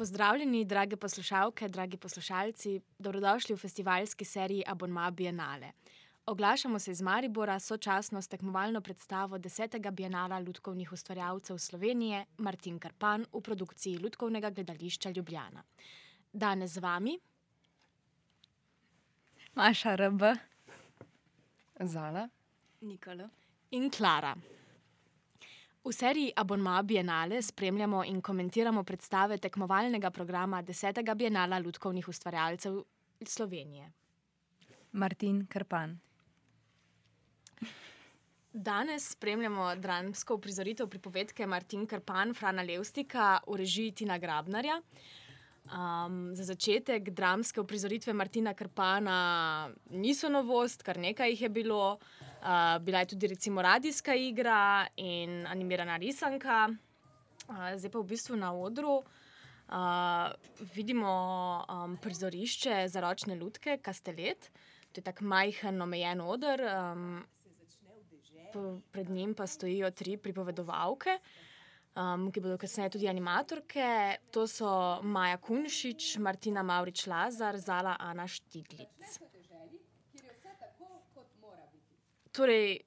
Pozdravljeni, drage poslušalke, dragi poslušalci, dobrodošli v festivalski seriji Abonma Bienale. Oglašamo se iz Maribora sočasno s tekmovalno predstavo 10. Bienala lutkovnih ustvarjalcev Slovenije Martin Krpan v produkciji Lutkovnega gledališča Ljubljana. Danes z vami Maša RB, Zala. Nikola. in Klara. V seriji Abonma Bienale spremljamo in komentiramo predstave tekmovalnega programa 10. Bienala lutkovnih ustvarjalcev Slovenije. Martin Krpan. Danes spremljamo dramsko uprizoritev pripovedke Martin Krpan, Frana Levstika v režiji Tina Grabnarja. Um, za začetek dramske uprizoritve Martina Krpana niso novost, kar nekaj jih je bilo. Uh, bila je tudi recimo radijska igra in animirana risanka. Uh, zdaj pa v bistvu na odru uh, vidimo um, prizorišče za ročne lutke, Kastelet. To je tako majhen, omejen odr. Um, pred njim pa stojijo tri pripovedovalke, um, ki bodo kasneje tudi animatorke. To so Maja Kunšič, Martina Maurič Lazar, Zala Ana Štiglic. Torej,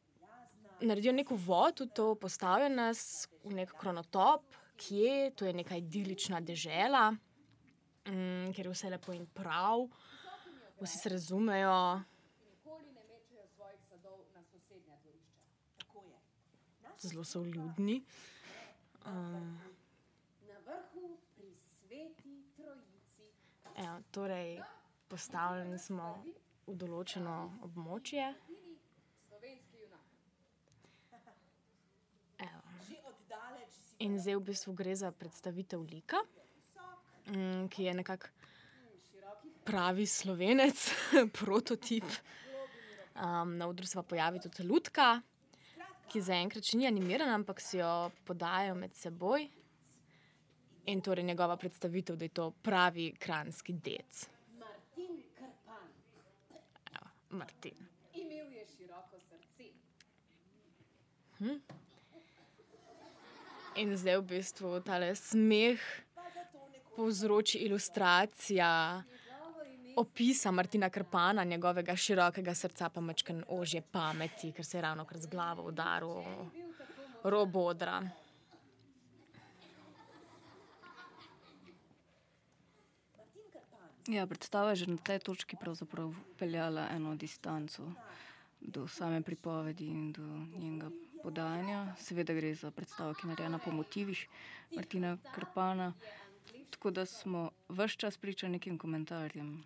naredijo neko vod v to, postavijo nas v nek kronotop, to je neka idilična dežela, mm, kjer je vse lepo in prav, vsi se razumejo. Zelo so vljudni. Um, Na vrhu pri sveti trojici. torej, postavljeni smo v določeno območje. Slovenski junak. Evo. Že oddaleč si In zdaj v bistvu gre za predstavitev lika, mm, ki je nekako pravi slovenec, prototip. Um, na odru se pa pojavi tudi lutka, ki zaenkrat še ni animirana, ampak si jo podajo med seboj. In torej njegova predstavitev, da je to pravi kranski dec, Martin Krpan. Martin. Imel je široko srce. In zdaj v bistvu tale smeh povzroči ilustracija opisa Martina Krpana, njegovega širokega srca, pa mečken ožje pameti, ker se je ravno kar z glavo udaril v rob odra. Ja, predstava je že na tej točki peljala eno distanco do same pripovedi in do njenega podajanja. Seveda gre za predstavo, ki je narejena po motivih Martina Krpana. Tako da smo vse čas priča nekim komentarjem.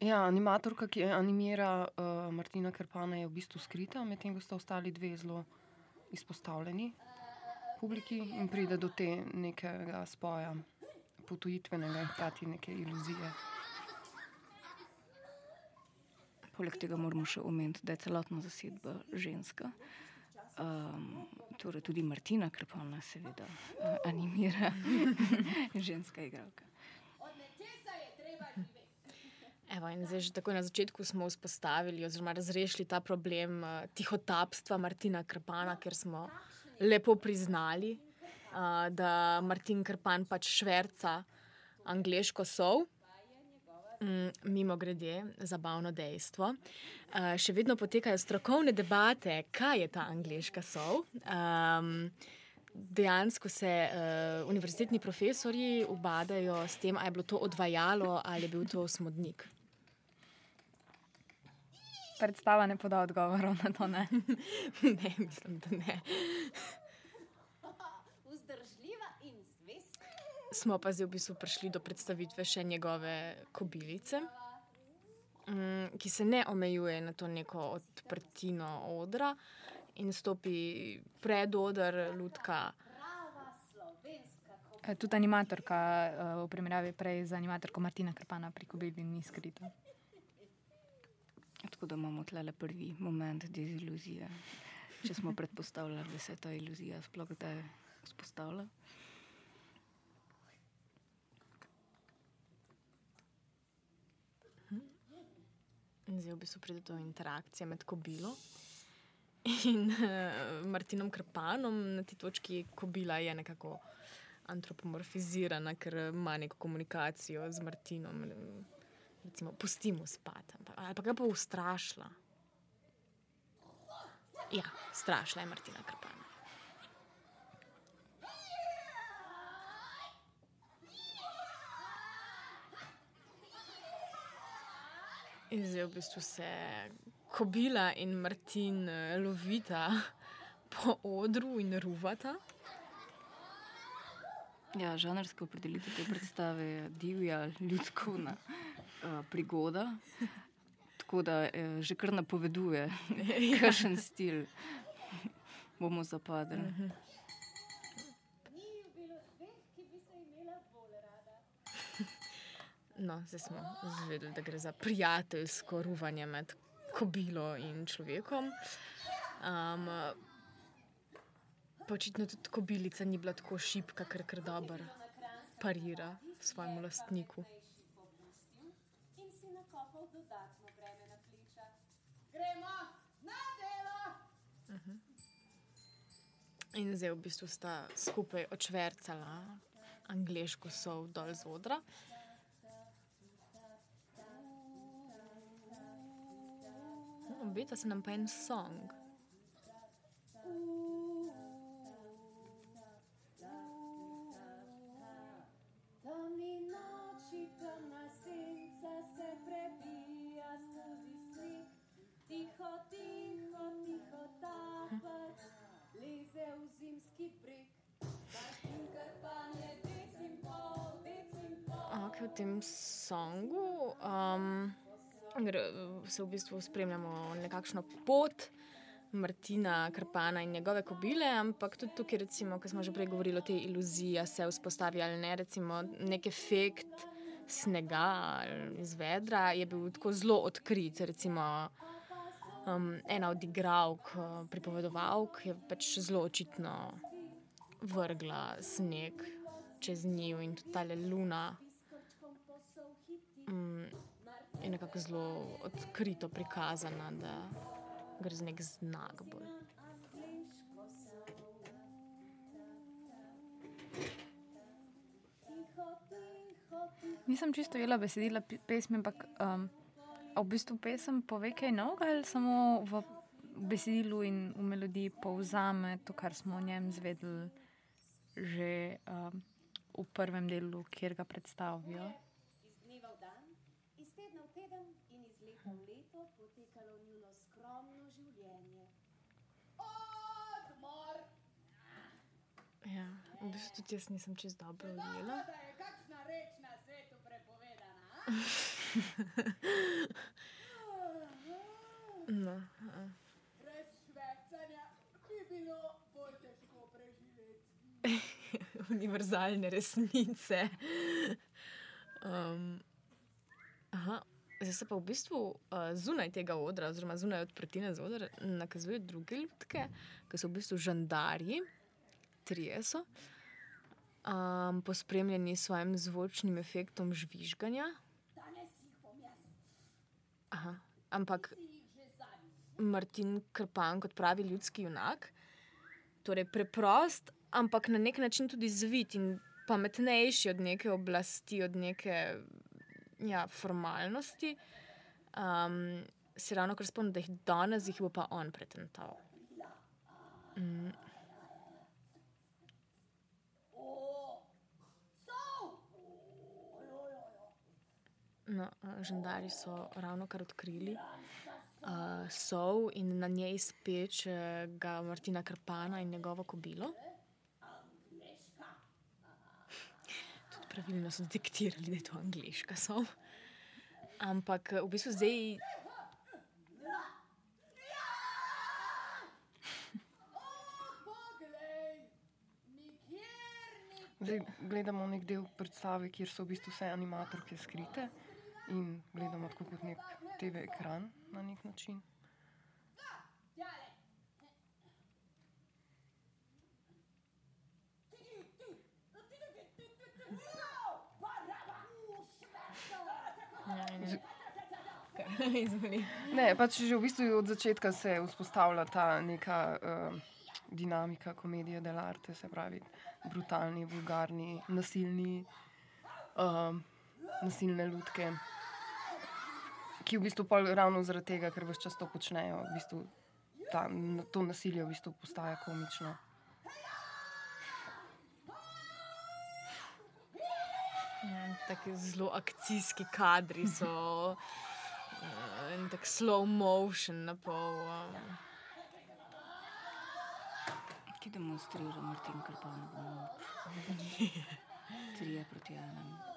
Ja, animatorka, ki animira uh, Martina Krpana, je v bistvu skrita, medtem ko sta ostali dve zelo izpostavljeni publiki in pride do te nekega spoja, potujitvenega hkrati neke iluzije. Poleg tega moramo še omeniti, da je celotna zasedba ženska. Um, torej tudi Martina Krpana, seveda, eh, animira ženska igralka. Evo, zdaj že takoj na začetku smo vzpostavili oziroma razrešili ta problem uh, tihotapstva Martina Krpana, ker smo lepo priznali, uh, da Martin Krpan pač šverca angliško sol. Mm, mimo grede, zabavno dejstvo. Uh, še vedno potekajo strokovne debate, kaj je ta angliška sol. Um, dejansko se uh, univerzitetni profesori ubadajo s tem, ali je bilo to odvajalo ali je bil to smodnik. Predstava ne poda odgovorov na to. Ne? ne, mislim, da ne. Smo pa zdaj v bistvu prišli do predstavitve še njegove kobilice, mm, ki se ne omejuje na to neko odprtino odra in stopi pred odr lutka. Prava slovenska kobieta. E, Tudi animatorka eh, v primerjavi prej z animatorko Martina Krpana pri Kobili ni skrita. Tako da imamo tle prvi moment deziluzije. Če smo predpostavljali, da se je ta iluzija sploh kdaj vzpostavila. In zdaj v bistvu pride do interakcije med kobilo in uh, Martinom Krpanom. Na tej točki kobila je nekako antropomorfizirana, ker ima neko komunikacijo z Martinom. Recimo, pustimo spati. Ali pa ga bo ustrašila. Ja, strašila je Martina Krpana. In zdaj v bistvu se kobila in Martin eh, lovita po odru in ruvata. Ja, žanrska opredelitev te predstave je divja, ljudska uh, prigoda. Tako da eh, že kar napoveduje, kakšen stil bomo zapadli. Ni ju bilo dveh, ki bi se imela bolj rada. No, zdaj smo izvedeli, da gre za prijateljsko ruvanje med kobilo in človekom. Um, pa očitno tudi kobilica ni bila tako šipka, ker kar dobro parira svojemu lastniku. Gremo na delo! In zdaj v bistvu sta skupaj očvercala angliško sov dol z odra. No, Obeta se nam pa en song. Temni noči, temna senca se prebija skozi sneg. Tiho, tiho, tiho tapac leze v zimski breg. Okay, v tem songu um, se v bistvu spremljamo nekakšno pot Martina Krpana in njegove kobile, ampak tudi tukaj, recimo, ko smo že prej govorili o tej iluziji, a se vzpostavi ali ne, recimo nek efekt snega iz vedra je bil tako zelo odkrit. Recimo, um, ena od igralk, uh, pripovedovalk, je pač zelo očitno vrgla sneg čez njiju in tudi ta luna mm, je nekako zelo odkrito prikazana, da gre za nek znak. Bolj. Nisem čisto jela besedila pesmi, ampak um, v bistvu pesem pove kaj novega samo v besedilu in v melodiji povzame to, kar smo o njem zvedeli že um, v prvem delu, kjer ga predstavijo. Iz dneva v dan, iz tedna v teden in iz leta v leto potekalo njuno skromno življenje. Odmor! Ja, v bistvu tudi jaz nisem čez dobro ujela. Kakšna reč na svetu prepovedana. No, a. Brez švercanja bi bilo bolj težko preživeti. univerzalne resnice. Um, aha, zdaj se pa v bistvu uh, zunaj tega odra, oziroma zunaj odprtine za odr, nakazujejo druge ljudke, ki so v bistvu žandarji, trije so, um, pospremljeni s svojim zvočnim efektom žvižganja. Aha, ampak. Martin Krpan, kot pravi ljudski junak, torej preprost, ampak na nek način tudi zvit in pametnejši od neke oblasti, od neke ja, formalnosti. Um, se ravno kar spomnim, da jih danes jih bo pa on pretental. Mm. No, uh, žandari so ravno kar odkrili uh, sov in na njej speč uh, ga Martina Krpana in njegovo kobilo. Tudi pravilno so detektirali, da je to angliška sov. Ampak uh, v bistvu zdaj. Zdaj gledamo nek del predstave, kjer so v bistvu vse animatorke skrite in gledamo tako kot nek TV ekran na nek način. tjale. Ja, Izvoli. Ne, pač že v bistvu od začetka se vzpostavlja ta neka uh, dinamika komedije dell'arte, se pravi brutalni, vulgarni, nasilni, um, nasilne ljudke, ki v bistvu pol ravno zaradi tega, ker vse čas to počnejo, v bistvu ta, to nasilje v bistvu postaja komično. Ja, Taki zelo akcijski kadri so, eh, in tako slow motion na pol. eh. Ki demonstrira Martin Karpan. Trije proti enemu.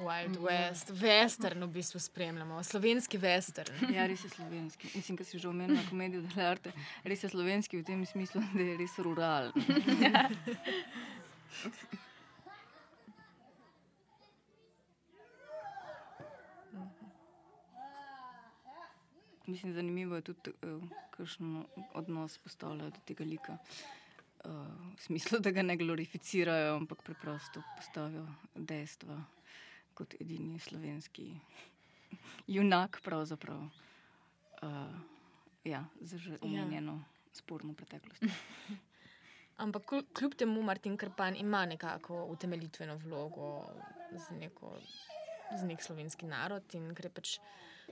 Wild West, western v bistvu spremljamo, slovenski western. Ja, res je slovenski. Mislim, da si že omenila komedijo dell'arte. Res je slovenski v tem smislu, da je res rural. Mislim, zanimivo je tudi, uh, kakšen odnos postavljajo do tega lika. Uh, v smislu, da ga ne glorificirajo, ampak preprosto postavijo dejstva kot edini slovenski junak, pravzaprav. Uh, ja, za že omenjeno ja. sporno preteklost. Ampak kl- kljub temu Martin Krpan ima nekako utemeljitveno vlogo za, neko, za nek slovenski narod in gre pač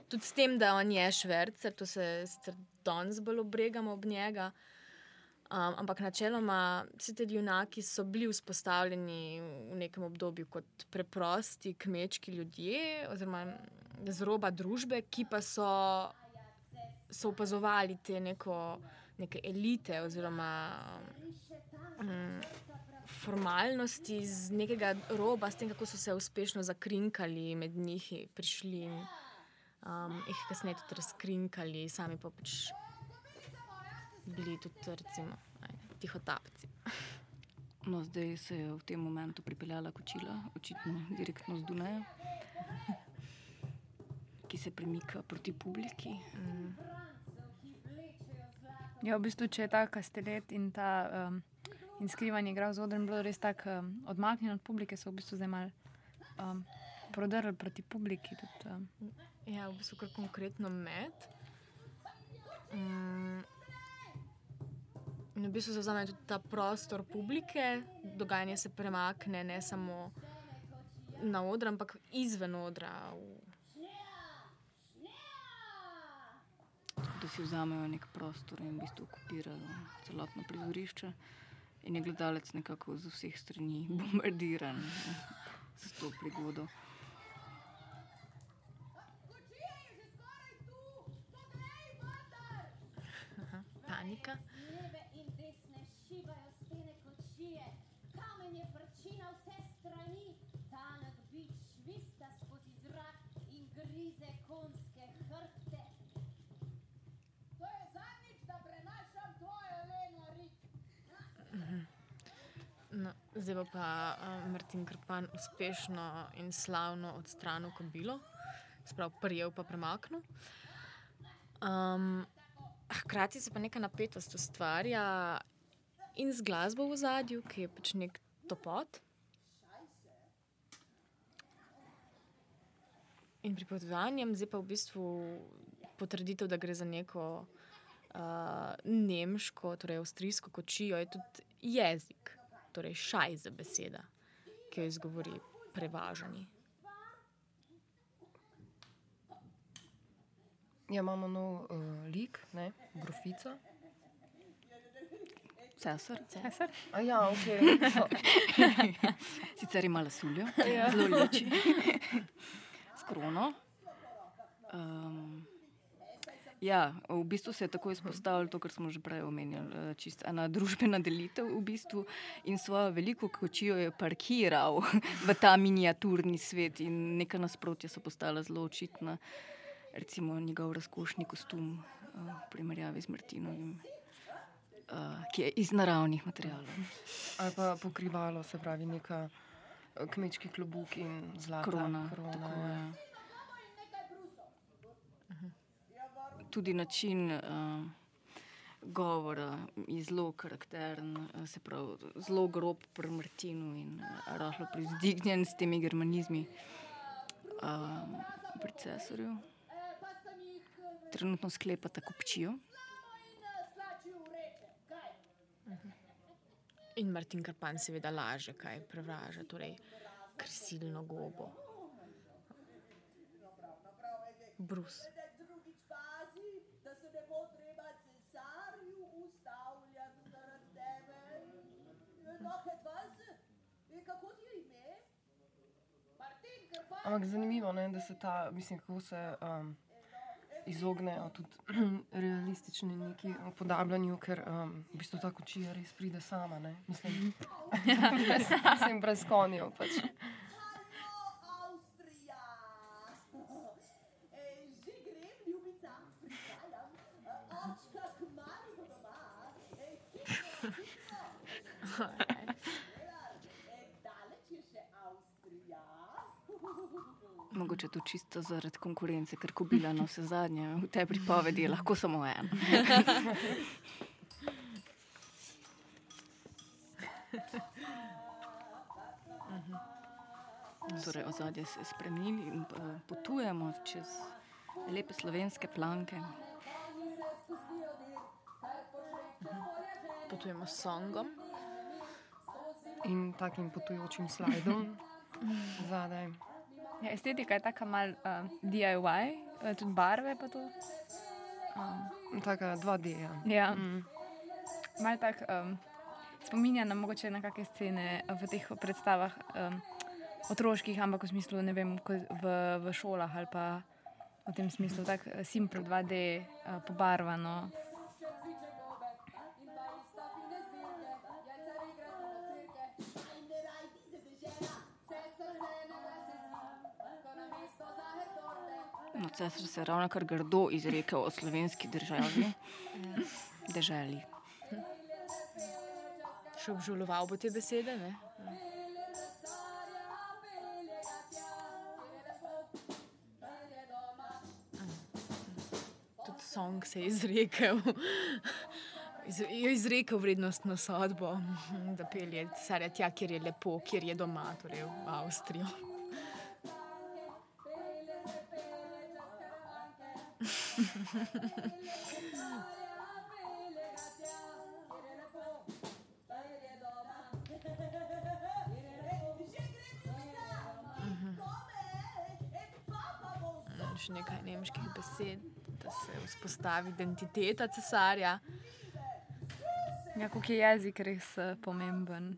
tudi s tem, da on je švercer, to se sicer danes bolj obregamo ob njega. Um, ampak načeloma vsi ti junaki so bili vzpostavljeni v nekem obdobju kot preprosti kmečki ljudje, oziroma z roba družbe, ki pa so, so opazovali te neko, neke elite oziroma um, formalnosti z nekega roba, s tem, kako so se uspešno zakrinkali med njih, prišli in um, jih kasneje tudi razkrinkali, sami pa pač bili tudi, recimo, tihotapci. No, zdaj se je v tem momentu pripeljala kočila, očitno direktno z Dunaja, ki se premika proti publiki. Mm. Ja, v bistvu, če je ta kastelet in ta um, in skrivanje igra z odrem bilo res tako um, odmaknjeno od publike, so v bistvu zdaj mal um, prodrli proti publiki. Tudi, um, Ja, v bistvu kar konkretno med. Mm. In v bistvu zauzame tudi ta prostor publike, dogajanje se premakne ne samo na odra, ampak izven odra. da si vzamejo nek prostor in v bistvu okupirajo celotno prizorišče. In je gledalec nekako z vseh strani bombardiran s to prigodo. Panika. Zdaj pa uh, Martin Krpan uspešno in slavno odstranil kobilo, sprav prijel pa premaknil. Um, hkrati se pa neka napetost ustvarja in z glasbo v zadju, ki je pač nek topot. In pripovedovanjem, zdaj pa v bistvu potrditev, da gre za neko uh, nemško, torej avstrijsko kočijo, je tudi jezik, torej šajza beseda, ki jo izgovori prevažani. Ja, imamo nov uh, lik, ne, grofica. Cesar, Cesar? A ja, ok. sicer ima lasuljo, zelo leči, s krono. Um, ja, v bistvu se je tako izpostavilo to, kar smo že prej omenjali. eh, Čisto ena družbena delitev v bistvu in svojo veliko kočijo je parkiral v ta miniaturni svet in neka nasprotja so postala zelo očitna. Recimo njegov razkošni kostum eh, v primerjavi z Martinovim, eh, ki je iz naravnih materijalov. Ali pa pokrivalo, se pravi, neka kmečki klobuk in zlata Krona, krona tako ja. je. Tudi način uh, govora je zelo karakteren, eh, se pravi, zelo grob pri Martinu in uh, rahlo privzdignjen s temi germanizmi uh, pri cesarju. Trenutno. Slači vreče, kaj? In Martin Karpan seveda laže, kaj prevraža, torej krisilno gobo. Brus. Ampak zanimivo je, da se ta, mislim, kako se um, izognejo tudi realistični neki upodabljanju, ker um, v bistvu ta kočija res pride sama. Ne? Mislim, brez, mislim, brez konjev. Pač. Halo, Avstrija! Ej, že grem, ljubica, prihajam. Očka kmalu bo doma. Ej, hitro, hitro. Ej, daleč je še Avstrija. Mogoče to čisto zaradi konkurence, ker ko bila na vse zadnje, v tej pripovedi je lahko samo en. Torej, ozadje se je spremenili in eh, potujemo čez lepe slovenske planke. Potujemo s songom. In takim potujočim slajdom zadaj. Ja, estetika je tako mal um, DIY, uh, tudi barve pa to. Um, Taka 2D. Ja. ja, Mm. mal tak um, spominja na mogoče na kakšne scene v teh predstavah um, otroških, ampak v smislu, ne vem, v, v šolah ali pa v tem smislu, tako eh, simple 2D, uh, pobarvano. No, Cesar se ravno kar grdo izrekel o slovenski državi, deželi. Še obžaloval bo te besede. Ne? Tudi song se je izrekel. Iz- Je izrekel vrednostno sodbo, da pelje cesarja tja, kjer je lepo, kjer je doma, torej v Avstrijo. Še nekaj nemških besed, da se vzpostavi identiteta cesarja. Ja, kako je jezik res uh, pomemben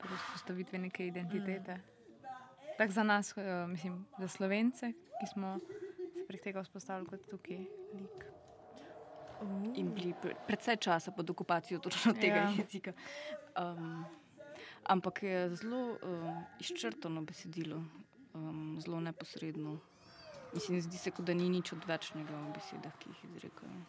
pri vzpostavitvi neke identitete. Mm. Tako za nas, uh, mislim, za slovence, ki smo prek tega vzpostavili kot tukaj lik. In bili pre- predvsej časa pod okupacijo točno tega Ja. jezika. Um, ampak je zelo uh, izčrpano besedilo, um, zelo neposredno. Mislim, zdi se, kot da ni nič odvečnega v besedah, ki jih izrekajo.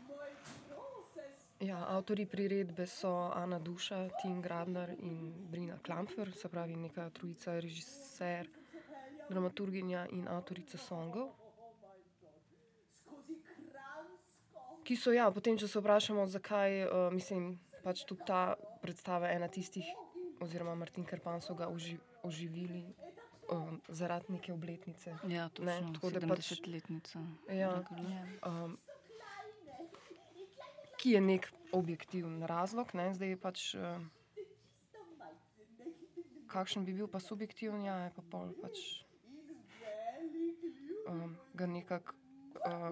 Ja, avtori priredbe so Ana Duša, Tim Grabner in Brina Klamfer, se pravi neka trojica, režiser, dramaturginja in avtorica songov. Ki so, ja, potem, če se vprašamo, zakaj, uh, mislim, pač tudi ta predstava je ena tistih, oziroma Martin Krpan so ga oži, oživili um, zaradi neke obletnice. Ja, Ne, točno, tako da pač- 70-letnica. Ja. Um, ki je nek objektiven razlog, ne? zdaj je pač. Um, kakšen bi bil pa subjektiven, ja, je pa pol pač. Um, ga nekako uh,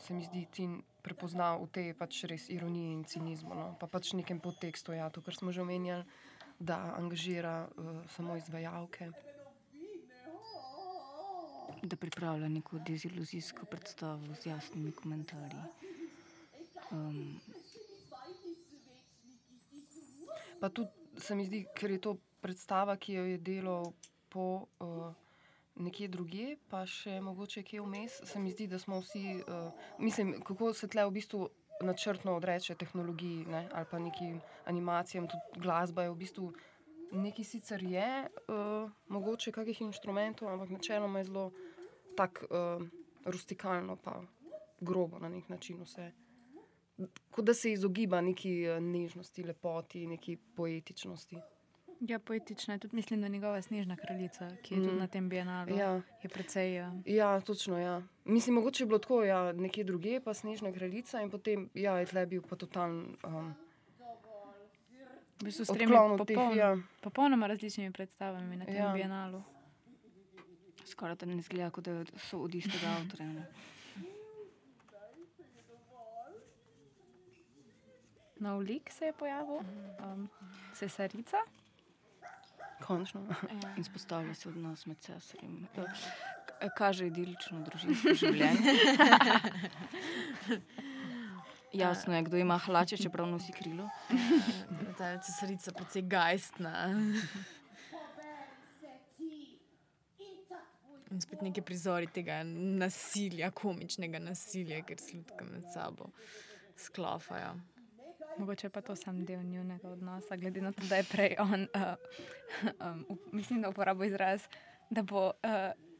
se mi zdi, ti prepoznal v tej pač res ironiji in cinizmu, no? pa pač nekem podtekstu, ja, to, kar smo že omenjali, da angažira uh, samo izvajalke. Da pripravlja neko deziluzijsko predstavo z jasnimi komentarji. Um, Pa tudi se mi zdi, ker je to predstava, ki jo je delal po uh, nekje drugje, pa še mogoče kje vmes, se mi zdi, da smo vsi, uh, mislim, kako se tle v bistvu načrtno odreče tehnologiji ne, ali pa nekim animacijam, tudi glasba je v bistvu. Nekaj sicer je, uh, mogoče kakih inštrumentov, ampak načeloma je zelo tako uh, rustikalno, pa grobo na nek način vse. Kot da se izogiba neki nežnosti, lepoti, neki poetičnosti. Ja, poetična je tudi, mislim, da njegova snežna kraljica, ki je mm. tudi na tem bienalu, Ja, je precej. Uh, ja, točno. Ja. Mislim, mogoče je bilo tako, ja, nekje druge, pa snežna kraljica, in potem ja, je tle bil pa totalen. Um, V bistvu s tremi popoln- Ja. popolnoma različnimi predstavami na tem Ja. ja. bienalu. Skoraj da ne zgleda, kot da so od istega avtorja. Nov lik se je pojavil, um, cesarica. Končno. Izpostavlja se odnos med cesarjem. K- Kaže idilično družinsko življenje. Jasno je, kdo ima hlače, čeprav nosi krilo. Ta je cesarica gajstna. se ti in In spet neki prizori tega nasilja, komičnega nasilja, ker slutka med sabo sklofajo. Mogoče pa to sam del njunega odnosa, glede na to, da je prej on, uh, um, mislim, da uporabil izraz, da bo uh,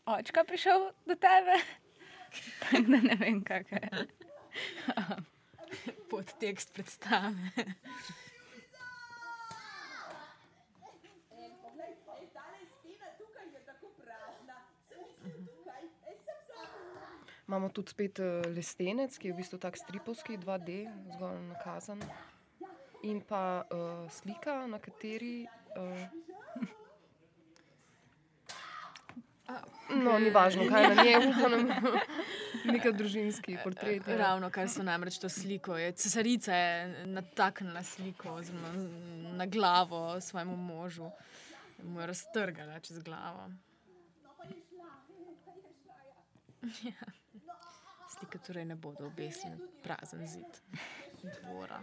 očka prišel do tebe. Tako da ne vem, kaj je. Podtekst predstave. Ej, poglej, ej, tale stena tukaj je tako prazna. Sem mislim tukaj, ej, sem sam. Imamo tudi spet uh, lestenec, ki je v bistvu tak stripovski 2D, zgolj nakazan. In pa uh, slika, na kateri. Uh, No, ni važno, kaj je na njej, upam, neka družinski portret. ja. Ravno kar so namreč to sliko. Je, cesarica je nataknila sliko oziroma na glavo svojemu možu. Mu je raztrgala čez glavo. Ja. Slike torej ne bodo obesili na prazen zid dvora.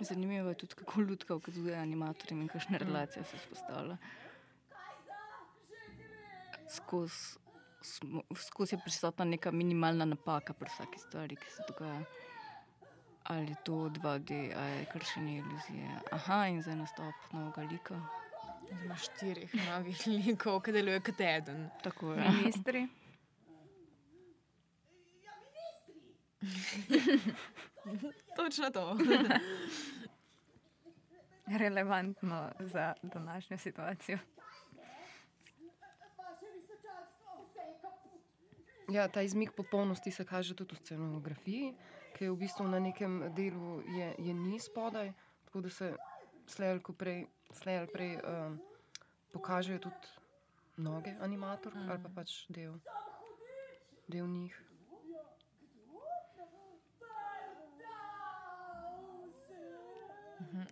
Zanimivo je tudi, kako ljudka ukazuje animatorjem in kakšne relacije se vzpostavlja. Skozi skozi je prisotna neka minimalna napaka pri vsaki stvari, ki se dogaja. Ali je to 2D, ali je kršenje iluzije. Aha, in zdaj nastop novega lika. Ima štirih novih likov, ki deluje kot eden. Tako je. Ministri. Točno to. relevantno za današnjo situacijo. Ja, ta izmik popolnosti se kaže tudi v scenografiji, ki je v bistvu na nekem delu je, je ni spodaj, tako da se slej ali prej, slej ali prej um, pokažejo tudi noge animatork mm. ali pa pač del, del njih.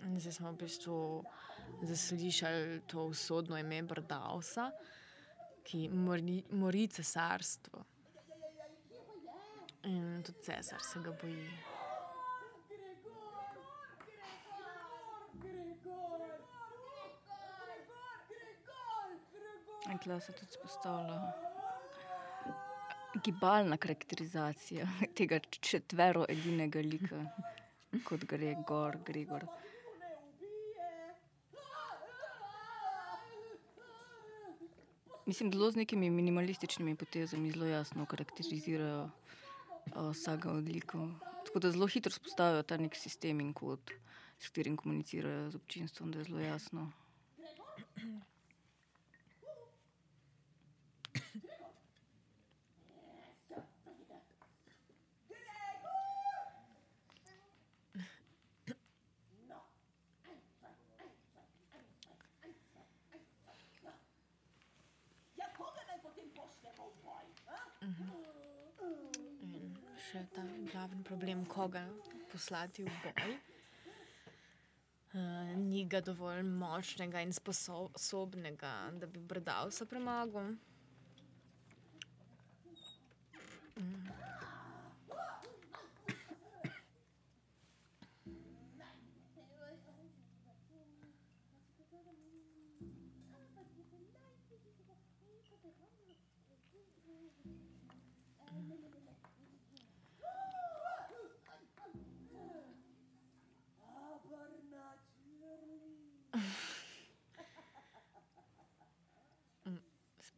In Zdaj smo v bistvu zaslišali to usodno ime Brdausa, ki mori, mori cesarstvo. In tudi cesar se ga boji. In tukaj se tudi spostavlja gibalna karakterizacija tega četvero edinega lika, kot gre gor, Gregor. Mislim, zelo z nekimi minimalističnimi potezami zelo jasno karakterizirajo uh, vsega od likov. Tako da zelo hitro spostavijo ta nek sistem in kod, s katerim komunicirajo z občinstvom, da je zelo jasno. Ja, koga naj potem pošljemo v boj? a? In še ta glavni problem, koga poslati v boj. Uh, ni ga dovolj močnega in sposobnega, da bi Brdausa premagal.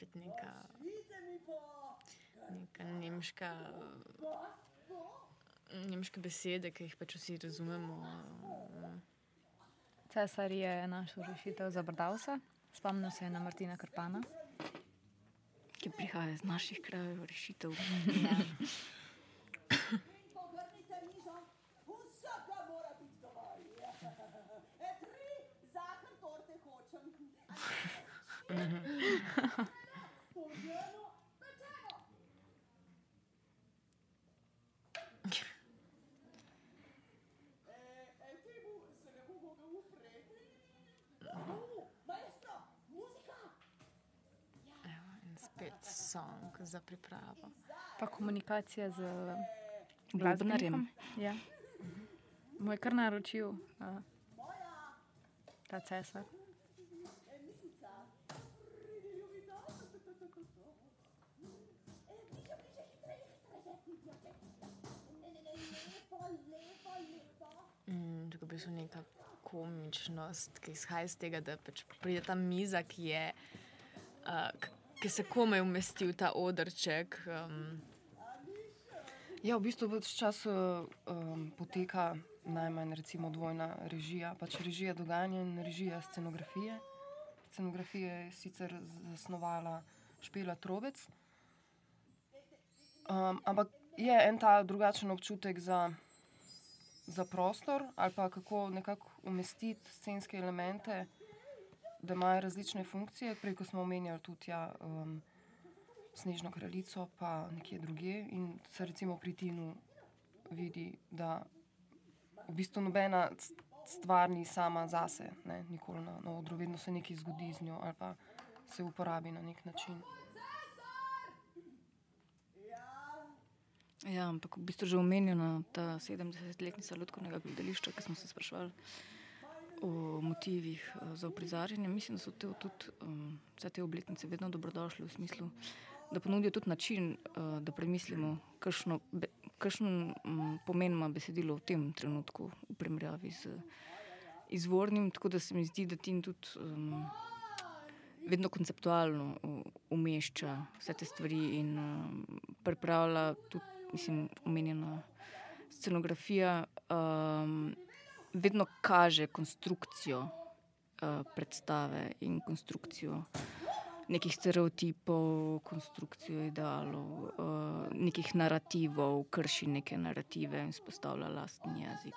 spet neka, neka nemška. Nemške besede, ki jih pač vsi razumemo. No. Cesar je našel rešitev za Brdavsa, spomnil se je na Martina Krpana. Ki prihaja iz naših krajev, rešitev. Ja. Mm-hmm. song za pripravo. Pa komunikacija z Glasbenarjem. glasbenikom. Ja. Mu je kar naročil uh, ta cesar. Mm, tako bi šla neka komičnost, ki izhaja iz tega, da pač pride ta miza, ki je. Uh, Ki se komaj umesti v ta odrček. Um, Ja, v bistvu več časa um, poteka najmanj recimo dvojna režija, pač režija dogajanja in režija scenografije. Scenografije je sicer zasnovala Špela Trobec, um, ampak je en ta drugačen občutek za, za prostor ali pa kako nekako umestiti scenske elemente, da imajo različne funkcije. Prej, smo omenjali tudi ja, um, Snežno kraljico, pa nekje drugje. In se recimo pri Tinu vidi, da v bistvu nobena stvar ni sama zase, ne, nikoli na, odru, vedno se nekaj zgodi z njo ali pa se uporabi na nek način. Ja, ampak v bistvu že omenjena ta 70-letnica Ljudkovnega gledališča, ki smo se sprašvali o motivih eh, za uprizarjanje. Mislim, da so te, tudi um, vse te obletnice vedno dobrodošle v smislu, da ponudijo tudi način, uh, da premislimo, kakšen um, pomen ima besedilo v tem trenutku v primerjavi z izvornim. Tako da se mi zdi, da ti tudi. Um, vedno konceptualno uh, umešča vse te stvari in uh, pripravlja tudi, mislim, omenjena scenografija, um, vedno kaže konstrukcijo uh, predstave in konstrukcijo nekih stereotipov, konstrukcijo idealov, uh, nekih narativov, krši neke narative in spostavlja lasten jezik.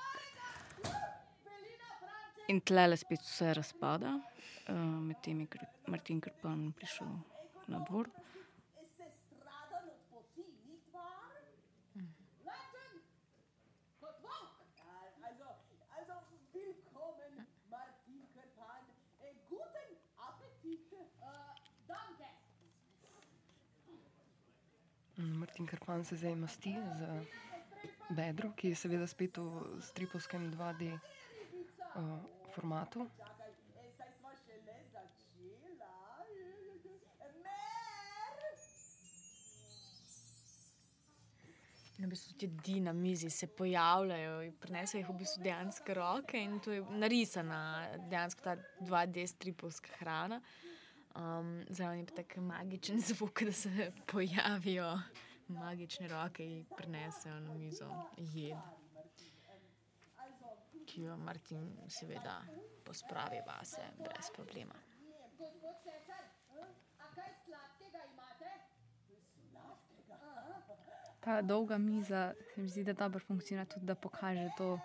In tle le spet vse razpada, uh, medtem je Martin Krpan prišel na dvor. Martin Krpan se zdaj masti z bedro, ki je seveda spet v stripovskem 2D uh, formatu. E. Mer! in v bistvu ti di na mizi se pojavljajo in prinesejo jih v bistvu dejansko roke in to je narisana, dejansko ta 2D stripovska hrana. Um, Zraven je pa tako magičen zvok, da se pojavijo magične roke in prinesejo na mizo jed, ki jo Martin seveda pospravi vase brez problema. Ta dolga miza se mi zdi, da dobro funkcionira tudi, da pokaže to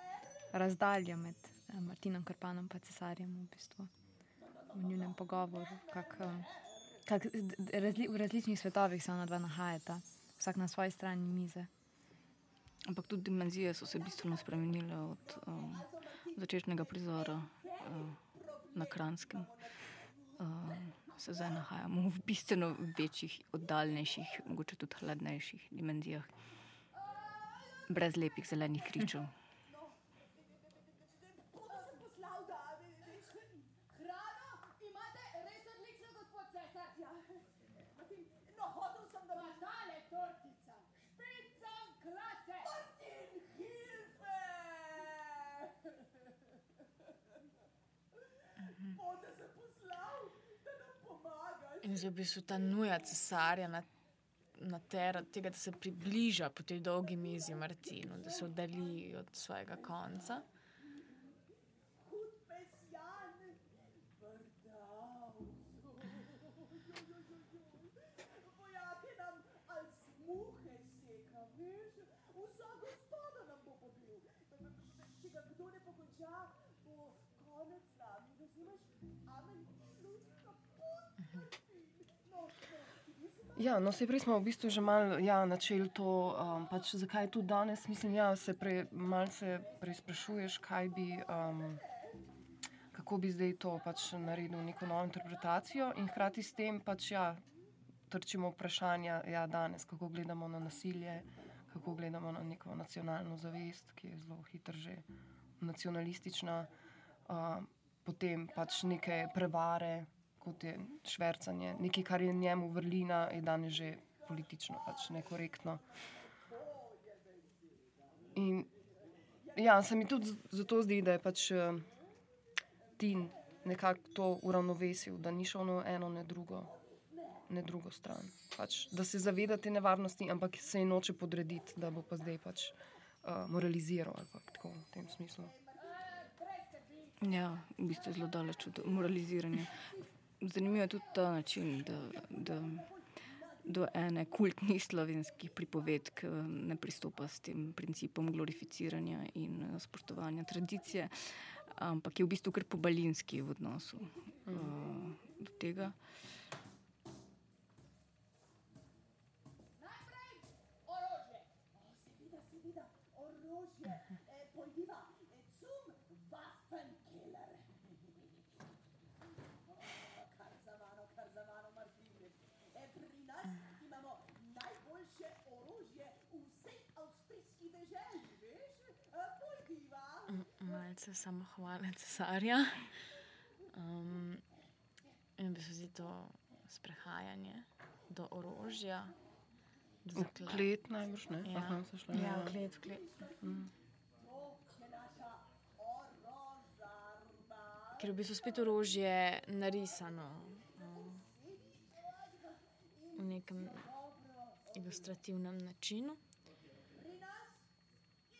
razdaljo med eh, Martinom Krpanom in cesarjem v bistvu. V njunem pogovoru, kak, eh, kak, razli, v različnih svetovih se ona dva nahajata, vsak na svoji strani mize. Ampak tudi dimenzije so se bistveno spremenile od um, začetnega prizora uh, na Kranskem. Uh, se zdaj nahajamo v bistveno večjih, oddaljenejših, mogoče tudi hladnejših dimenzijah, brez lepih zelenih kričev. Koga sem poslal, da Hrano imate res odlično, gospod cesar. Ja, Martin, no, hotel sem, da Pa bi... tale tortica, špicam klase. Martin, Hilfe! Bote se poslal, da nam pomagaš. In zdaj v bistvu ta nuja cesarja na, na ter, tega, da se približa po tej dolgi mizi Martinu, da se oddalji od svojega konca. Ja, no, se prej smo v bistvu že malo ja, načeli to, um, pač zakaj je tu danes. Mislim, da ja, se malce preizprašuješ, kaj bi, um, kako bi zdaj to pač naredil, neko novo interpretacijo, in hkrati s tem pač ja, trčimo vprašanja ja, danes, kako gledamo na nasilje, kako gledamo na neko nacionalno zavest, ki je zelo hitro že nacionalistična, uh, potem pač neke prevare kot je švrcanje, nekaj, kar je njemu vrlina, je danes že politično pač nekorektno. In ja, se mi tudi zato zdi, da je pač uh, Tin nekako to uravnovesil, da ni šel na eno, ne drugo, ne drugo stran. Pač, da se zaveda te nevarnosti, ampak se ji noče podrediti, da bo pa zdaj pač uh, moraliziral ali tako v tem smislu. Ja, v bistvu je zelo daleč od moraliziranja. Zanimivo je tudi ta način, da, da do ene kultnih slovenskih pripovedk eh, ne pristopa s tem principom glorificiranja in eh, spoštovanja tradicije, ampak je v bistvu kar pobalinski v odnosu uh, do tega. Najprej orožje. O, seveda, seveda, orožje. E, pojdiva, e, zum Waffenkiller. O, kar za mano, kar za mano, Martin. E, pri nas imamo najboljše orožje v vsej avstrijski deželi, veš? E, pojdiva. Malce samohvale cesarja. Um, in bi se zdi to sprehajanje do orožja. do klet najbrž ne. Ja. Aha, so šle, Ja, v klet, klet. Orožarna. Ker je v bistvu spet orožje narisano um, v nekem ilustrativnem načinu. Pri nas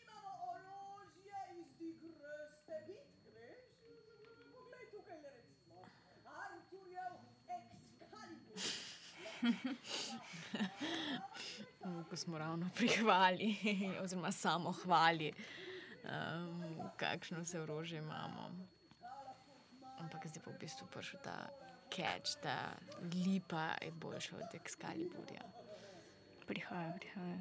imamo orožje iz digrste bitk, veš? Poglej tukaj le recimo. Arturjev Excalibur. Mm, Ko smo ravno prihvali, oziroma samo hvali, um, kakšno se orožje imamo. Ampak zdaj pa v bistvu prišel ta catch, ta lipa je boljša od Excaliburja. Prihaja, prihaja.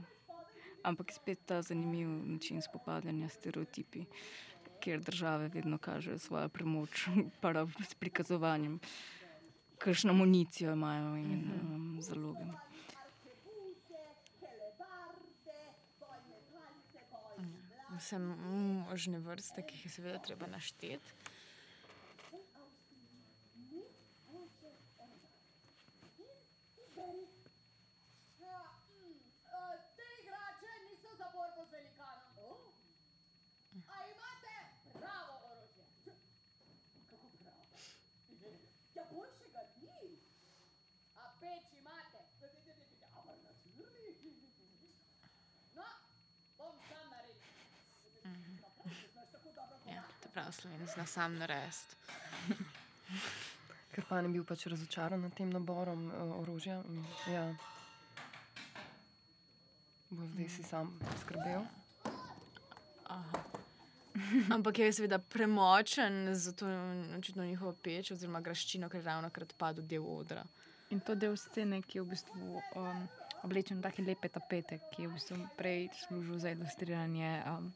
Ampak spet ta zanimiv način spopadanja s stereotipi, kjer države vedno kažejo svojo premoč, prav s prikazovanjem, kakšno municijo imajo in um, zaloge. Vse možne vrste, ki jih je seveda treba našteti. Izberi. Ja, mm, eh, Te igrače niso za borbo z velikanom. A imate pravo orožje? Kako pravo? Ja, boljšega ni. A peč imate? Ampak naturni. No, bom sam naredil. Znaš tako dobro Ja, to je prav slovenc, zna sam narediti. Ker pa je bil pač razočaran nad tem naborom uh, orožja. in Ja. Bo zdaj si sam skrbel. Ampak je seveda premočen za to očitno njihovo peč oziroma graščino, ker je ravno kar odpadel del odra. In to del scene, ki je v bistvu um, oblečen v take lepe tapete, ki je v bistvu prej služil za ilustriranje um,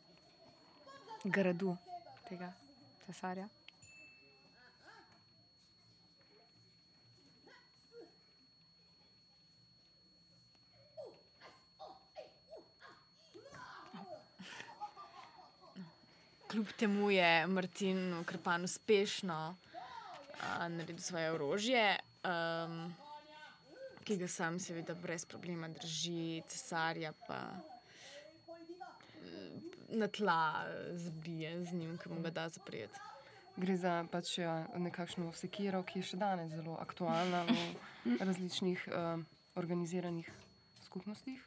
gradu tega cesarja. Kljub temu je Martin v Krpanu uspešno a, naredil svoje orožje, um, ki ga sam seveda brez problema drži, cesarja pa na tla eh, zbije z njim, ki mu ga da zaprijeti. Gre za pač ja, nekakšno sekiro, ki je še danes zelo aktualna v različnih uh, organiziranih skupnostih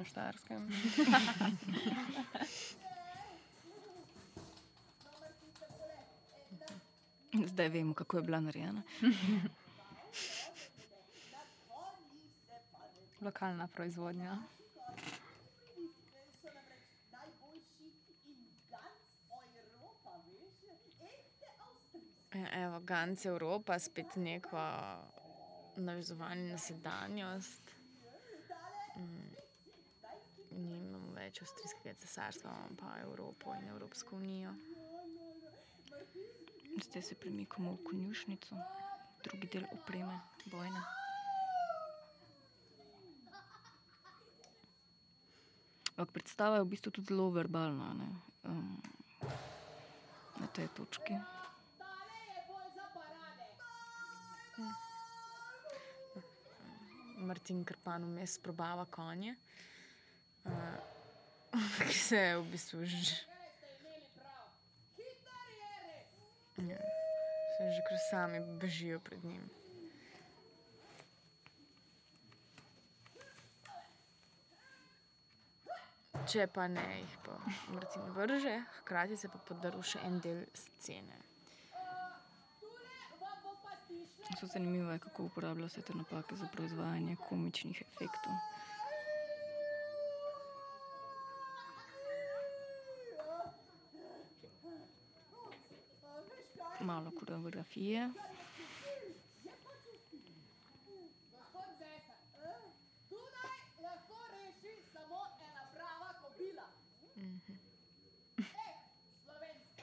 na Štajerskem. Zdaj vemo, kako je bila narejena. Lokalna proizvodnja. so namreč najboljši in ganz Evropa, veš? Ehte avstrijske. Ja, Evo, Gans Evropa, spet neko navezovanje na sedanjost. Mm, Nimamo več avstrijskega cesarstva, imamo pa Evropo in Evropsko unijo. Zdaj se premikamo v konjušnico, drugi del opreme, bojne. Ampak predstava je v bistvu tudi zelo verbalna. ne, Um, na tej točki. Martin Krpan vmes probava konje, uh, ki se v bistvu že, je res. ja, se že kar sami bežijo pred njim. Če pa ne, jih pa Martin vrže, hkrati se pa podaril še en del scene. So zanimivo je, kako uporablja vse te napake za proizvajanje komičnih efektov. Malo koreografije. Gospod Cesar, Dunaj lahko reši samo ena prava kobila. Eh, slovenska.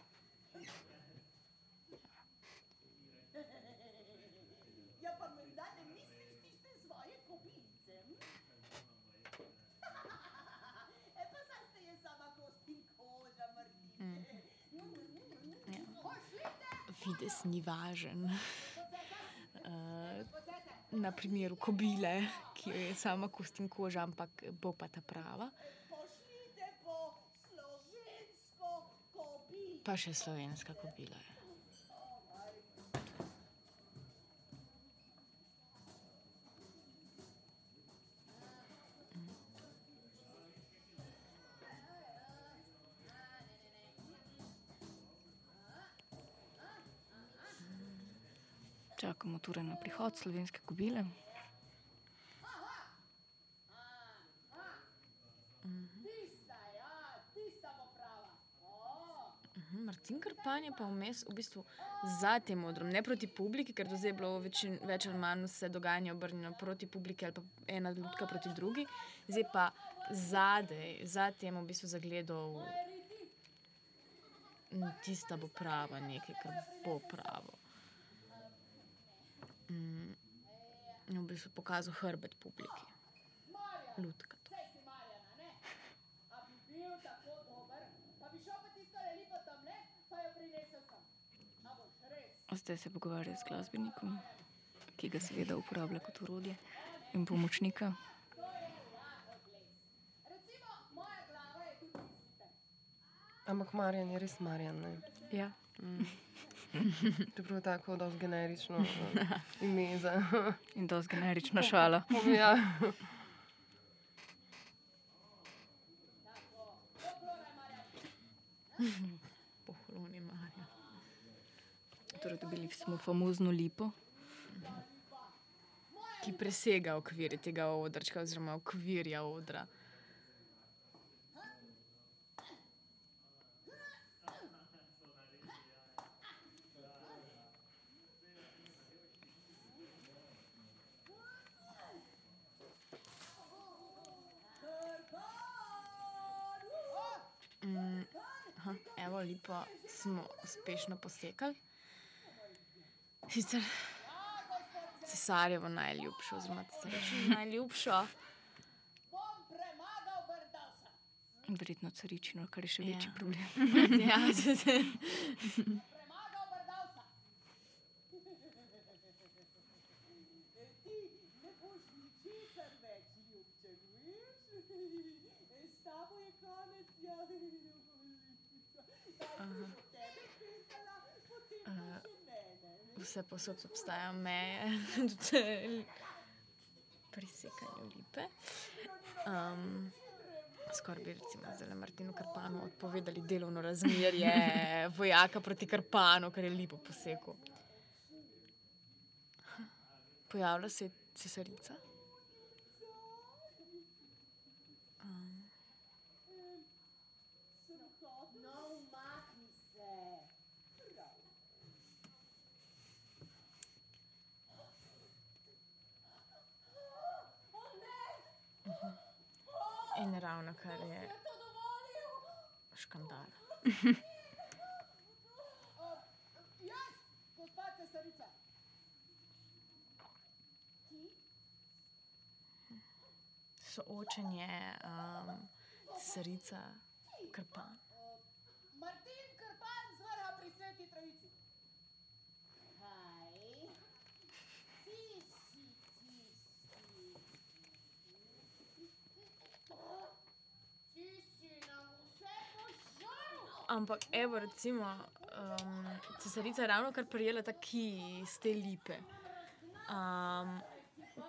Ja, pa menda ne misliš tiste svoje kobilice? hm? e pa saj ste je sama kost in koža, Martin. Vides ni važen. Uh, na primeru kobile, ki jo je sama kost in koža, ampak bo pa ta prava. Pa še slovenska kobila je. Čakamo torej na prihod slovenske kobile. Mhm, Martin Krpan je pa vmes v bistvu za tem odrom, ne proti publiki, ker do zdaj je bilo večin, več ali manj vse dogajanje obrnjeno proti publiki ali pa ena ljudka proti drugi, zdaj pa zadaj, za tem v bistvu zagledal "Mm, tista bo prava, nekaj, kar bo pravo. Mm, in v bistvu pokazal hrbet publiki, ljudka. Zdaj se pogovarja z glasbenikom, ki ga seveda uporablja kot urodje in pomočnika. Recimo, moja glava je tudi izvita. Ampak Marjan je res Marjan. Ne? Ja. Čeprav je tako dosti generično eh, ime za. In dosti generična šala. ja. Pohloni Marja. Torej, dobili smo famozno lipo. ki presega okvir tega odrčka, oziroma okvirja odra. Mm, evo, lepo smo uspešno posekali. Sicer cesarjevo najljubšo, oziroma cesarjevo najljubšo. Bom premagal Brdasa. Verjetno caričino, kar je še Ja. večji problem. ja, Premagal Brdasa. Ti ne boš ničesar več, ljubček, veš? S tabo je konec, ja. Daj, če bo tebe pekala, potem pa še mene. vse posod obstajajo meje, tudi pri sekanju lipe. Um, Skoraj bi recimo zdaj Martinu Karpanu odpovedali delovno razmerje vojaka proti Karpanu, ker je lipo posekal. Pojavlja se cesarica. Ravno kar je škandal. Soočenje, um, cesarica, krpan. Martin Krpan z vrha pri Sveti Trojici. Kaj? Ti si tisti. Ti si nam vse požrl. Ampak, evo, recimo, um, cesarica je ravno kar prijela ta kij iz te lipe. Um,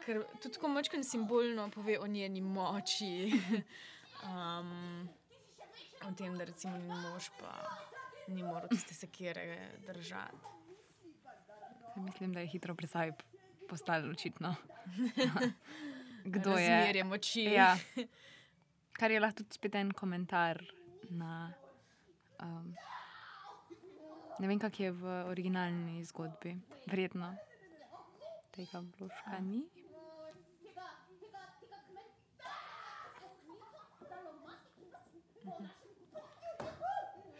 ker tudi tako močkan simbolno pove o njeni moči. um, o tem, da recimo njen mož pa ni moral tiste sekire držati. Mislim, da je hitro sebi postalo očitno. Kdo je? Razmerje moči. Ja. Kar je lahko tudi spet en komentar na. Um, ne vem, kak je v originalni zgodbi. Verjetno tega vložka ni. Našem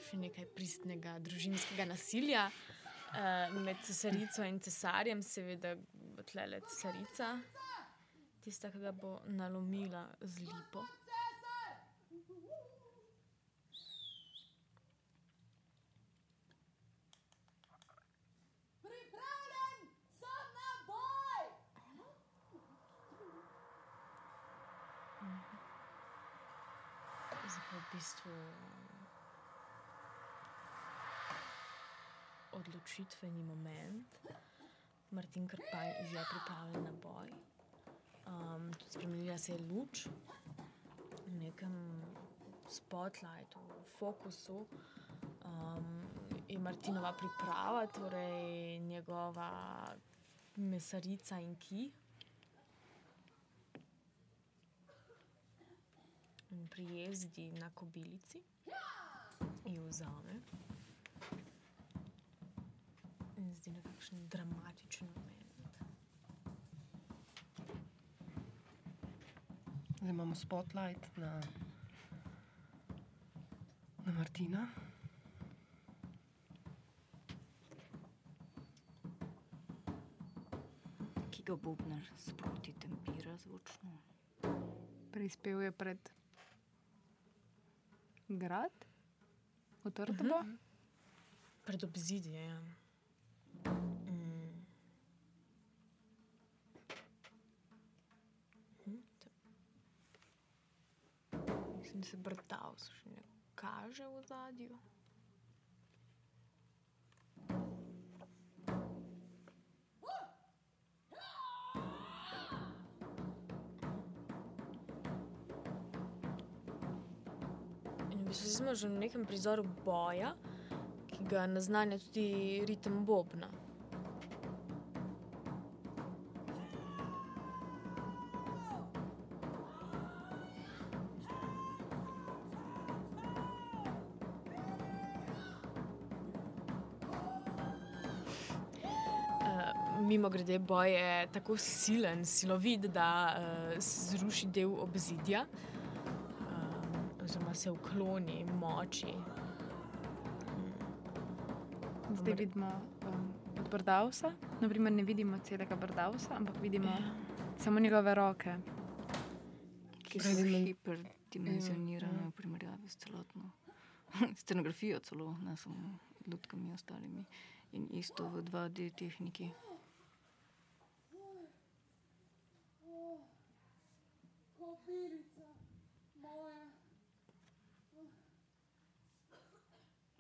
še nekaj pristnega družinskega nasilja uh, med cesarico in cesarjem, seveda tlele cesarica, tista, ki ga bo nalomila z lipo. Pripravljen sem na boj. Zdaj pa v bistvu odločitveni moment. Martin Krpaj je pripravljen na boj. Um, spremenila se je luč v nekem spotlightu, v fokusu. Um, je Martinova priprava, torej njegova mesarica in ki. Prijezdi na kobilici, jo vzame. In zdi nekakšen dramatičen moment. Zdaj imamo spotlight na, na Martina. ki ga Bobnar sproti tempira zvočno. Prispel je pred grad, odprto bo. Pred obzidje. Ja. Mm. Hm, Mislim, da se brtal, se še ne kaže v zadju. Bistvu smo že v nekem prizoru boja, ki ga naznanja tudi ritem Bobna. Uh, Mimo grede, boj je tako silen, silovit, da uh, zruši del obzidja, um, oziroma se ukloni moči. Zdaj vidimo um, od Brdavsa. Naprimer, ne vidimo celega Brdavsa, ampak vidimo samo njegove roke. Ki so men- hiperdimenzionirane v primerjavi s celotno scenografijo, celo ne samo lutkami ostalimi. In isto v 2D tehniki.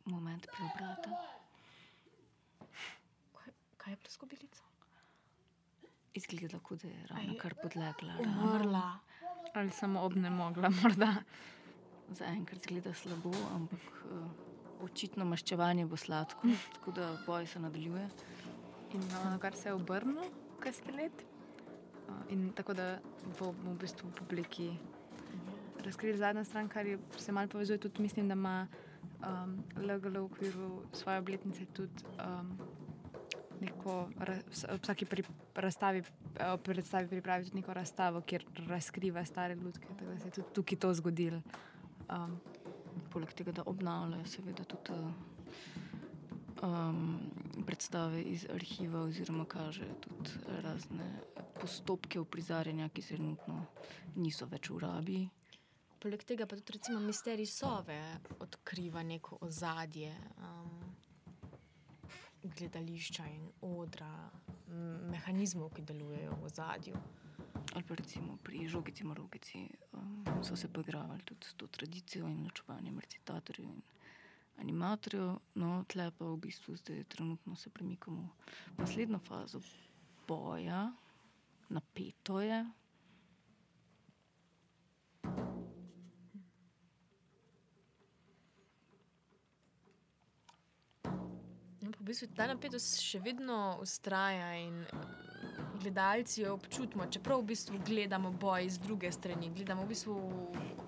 Moment preobrata. Kaj, kaj je bila skobilica? Izgleda, kot da je ravno kar podlegla. rana. Umrla. Ali samo obnemogla, morda. Zaenkrat zgleda slabo, ampak uh, očitno maščevanje bo sladko, tako da boj se nadaljuje. In na kar se je obrnil, kaj let. In tako da bo v bistvu publiki razkril zadnja stran, kar je, se malo povezuje tudi, mislim, da ima um, LGL v okviru svoje obletnice tudi um, neko, ob vsaki pri, razstavi, eh, predstavi pripravi tudi neko razstavo, kjer razkriva stare lutke. Tako da se je tudi tukaj to zgodilo. Um, Poleg tega, da obnavljajo, seveda tudi um, predstave iz arhiva, oziroma kažejo tudi razne postopke uprizarjanja, ki se trenutno niso več v rabi. Poleg tega pa tudi recimo misterij sove odkriva neko ozadje um, gledališča in odra, mehanizmov, ki delujejo v ozadju. Ali pa recimo pri žogici Marokici um, so se poigravali tudi s to tradicijo in načuvanjem recitatorjev in animatorjev. No, tle pa v bistvu zdaj trenutno se premikamo v naslednjo fazo boja, napeto je. V bistvu ta napetost še vedno ustraja in gledalci jo občutimo, čeprav v bistvu gledamo boj z druge strani, gledamo v bistvu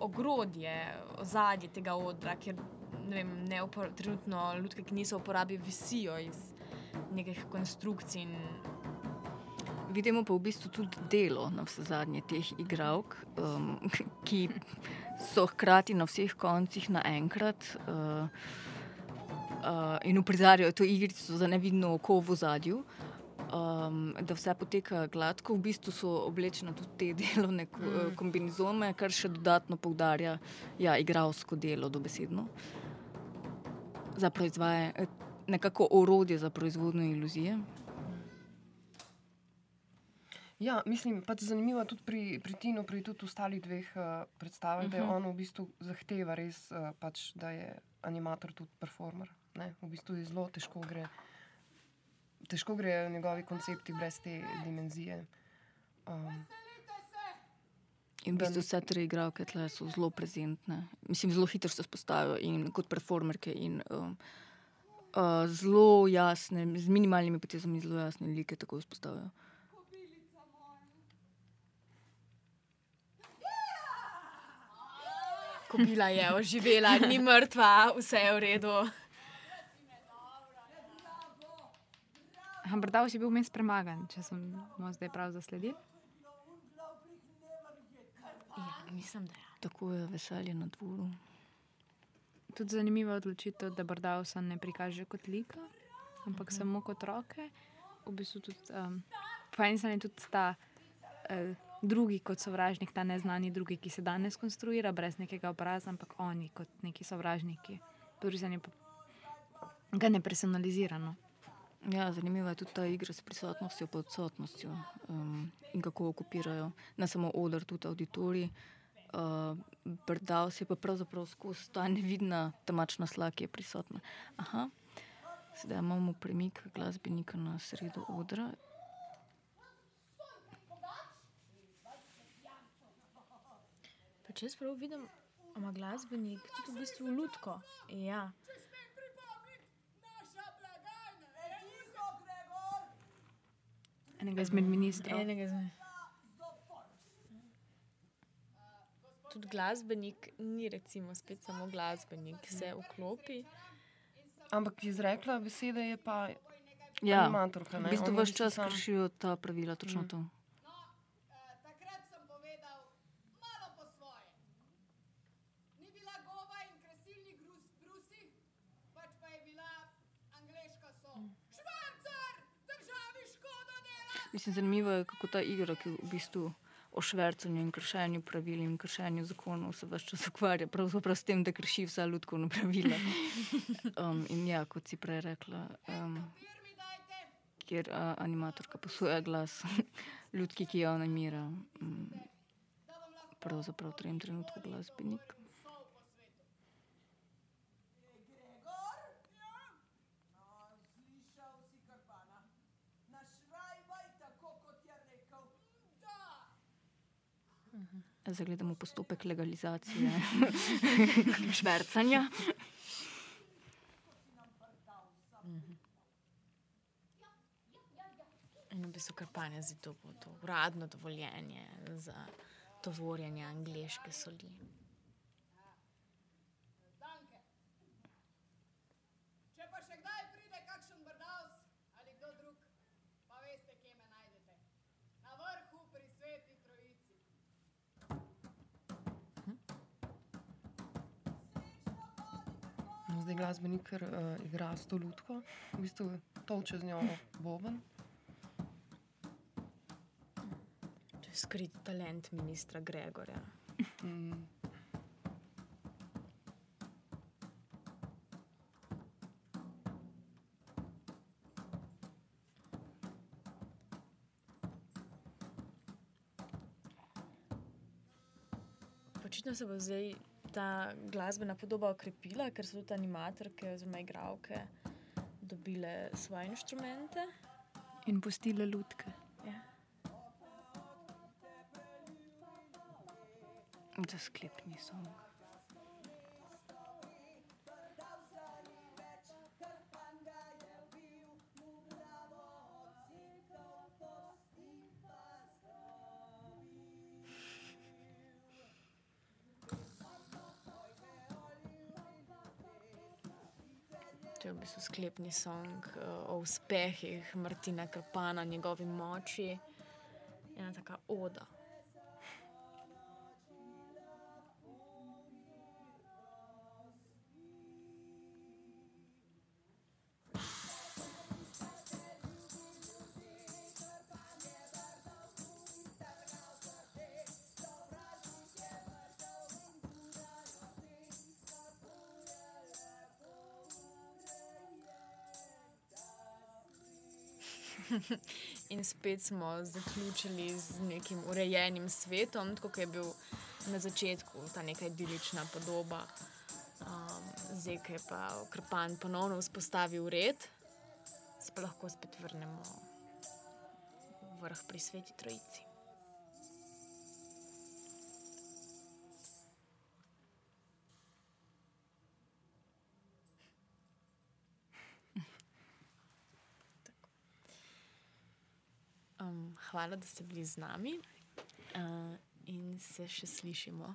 ogrodje, ozadje tega odra, ker ne vem, trenutno lutke, ki niso v uporabi, visijo iz nekih konstrukcij. In, Vidimo pa v bistvu tudi delo na vse zadnje teh igralk, um, ki so hkrati na vseh koncih naenkrat uh, uh, in uprizarjajo to igrico za nevidno oko v zadju. Um, da vse poteka gladko, v bistvu so oblečene tudi te delovne mm. kombinizome, kar še dodatno poudarja ja, igralsko delo, dobesedno. Za proizvajanje, nekako orodje za proizvodnjo iluzije. Ja, mislim, pač zanimivo tudi pri, pri Tinu, pri tudi ostalih dveh uh, predstavah, uh -huh. da je on v bistvu zahteva res, uh, pač, da je animator tudi performer. Ne? V bistvu je zelo težko gre. Težko grejo njegovi koncepti brez te dimenzije. Um, In v bistvu vse tri igralke tle so zelo prezentne. Mislim, zelo hitro se spostavijo in kot performerke in um, uh, zelo jasne, z minimalnimi potezami zelo jasne like tako izpostavijo. Kobila je oživela, ni mrtva, vse je v redu. Hambrdav si bil vmes premagan, če sem mu zdaj prav zasledil. Ja, mislim, da je. Tako je veselje na dvoru. Tudi zanimiva odločitev, da Brdausa ne prikaže kot lika, ampak samo kot roke. V bistvu tudi, um, po eni strani tudi ta uh, drugi kot sovražnik, ta neznani drugi, ki se danes konstruira brez nekega obraza, ampak oni kot neki sovražniki. Po drugi strani pa ga ne personalizirano. Ja, zanimiva je tudi ta igra s prisotnostjo in odsotnostjo um, in kako okupirajo ne samo odr, tudi auditorij. Uh, Brdaus je pa pravzaprav skozi ta nevidna temačna slag, ki je prisotna. Aha, sedaj imamo premik glasbenika na sredo odra. Pa če jaz prav vidim, ima glasbenik tudi v bistvu lutko. Ja. Enega izmed ministrov. Enega izmed. Tudi glasbenik ni recimo spet samo glasbenik, se vklopi. ampak izrekla besede je pa Ja, animatorka. v ne, bistvu on je vse čas sam- kršijo ta pravila, točno to. Takrat sem povedal malo po svoje. Ni bila goba in krasilni grus, brusi, pač pa je bila angliška so. Švarcar, državi škodo dela! Mislim, zanimivo je, kako ta igra, ki v bistvu o švercanju in kršenju pravil in kršenju zakonov se vse čas ukvarja, pravzaprav s tem, da krši vsa ljudkovna pravila. Um, in ja, kot si prej rekla, um, kjer uh, animatorka posoja glas ljudki, ki jo animira, um, pravzaprav v tem trenutku glasbenik. Gregor? Ja? No, slišal si Karpana. Našrajvaj tako, kot je rekel. Da! Zdaj gledamo postopek legalizacije švercanja. In v bistvu krpanje to bo to uradno dovoljenje za tovorjenje angliške soli. Danke. Če pa še kdaj pride kakšen brdaus ali kdo drug, zdaj glasbenik, ker uh, igra s to lutko, v bistvu tolče z njo boben. To je skrit talent ministra Gregorja. Mm. Očitno se bo zdaj ta glasbena podoba okrepila, ker so tudi animatorke oziroma igralke dobile svoje inštrumente. In pustile lutke. Ja. Za sklepni song. Sklepni song uh, o uspehih Martina Krpana, njegovi moči. Ena taka oda. Spet smo zaključili z nekim urejenim svetom, tako kot je bil na začetku ta neka idilična podoba. Um, zdaj, ko je pa Krpan ponovno vzpostavil red, se pa lahko spet vrnemo v vrh pri Sveti Trojici. Hvala, da ste bili z nami uh, in se še slišimo.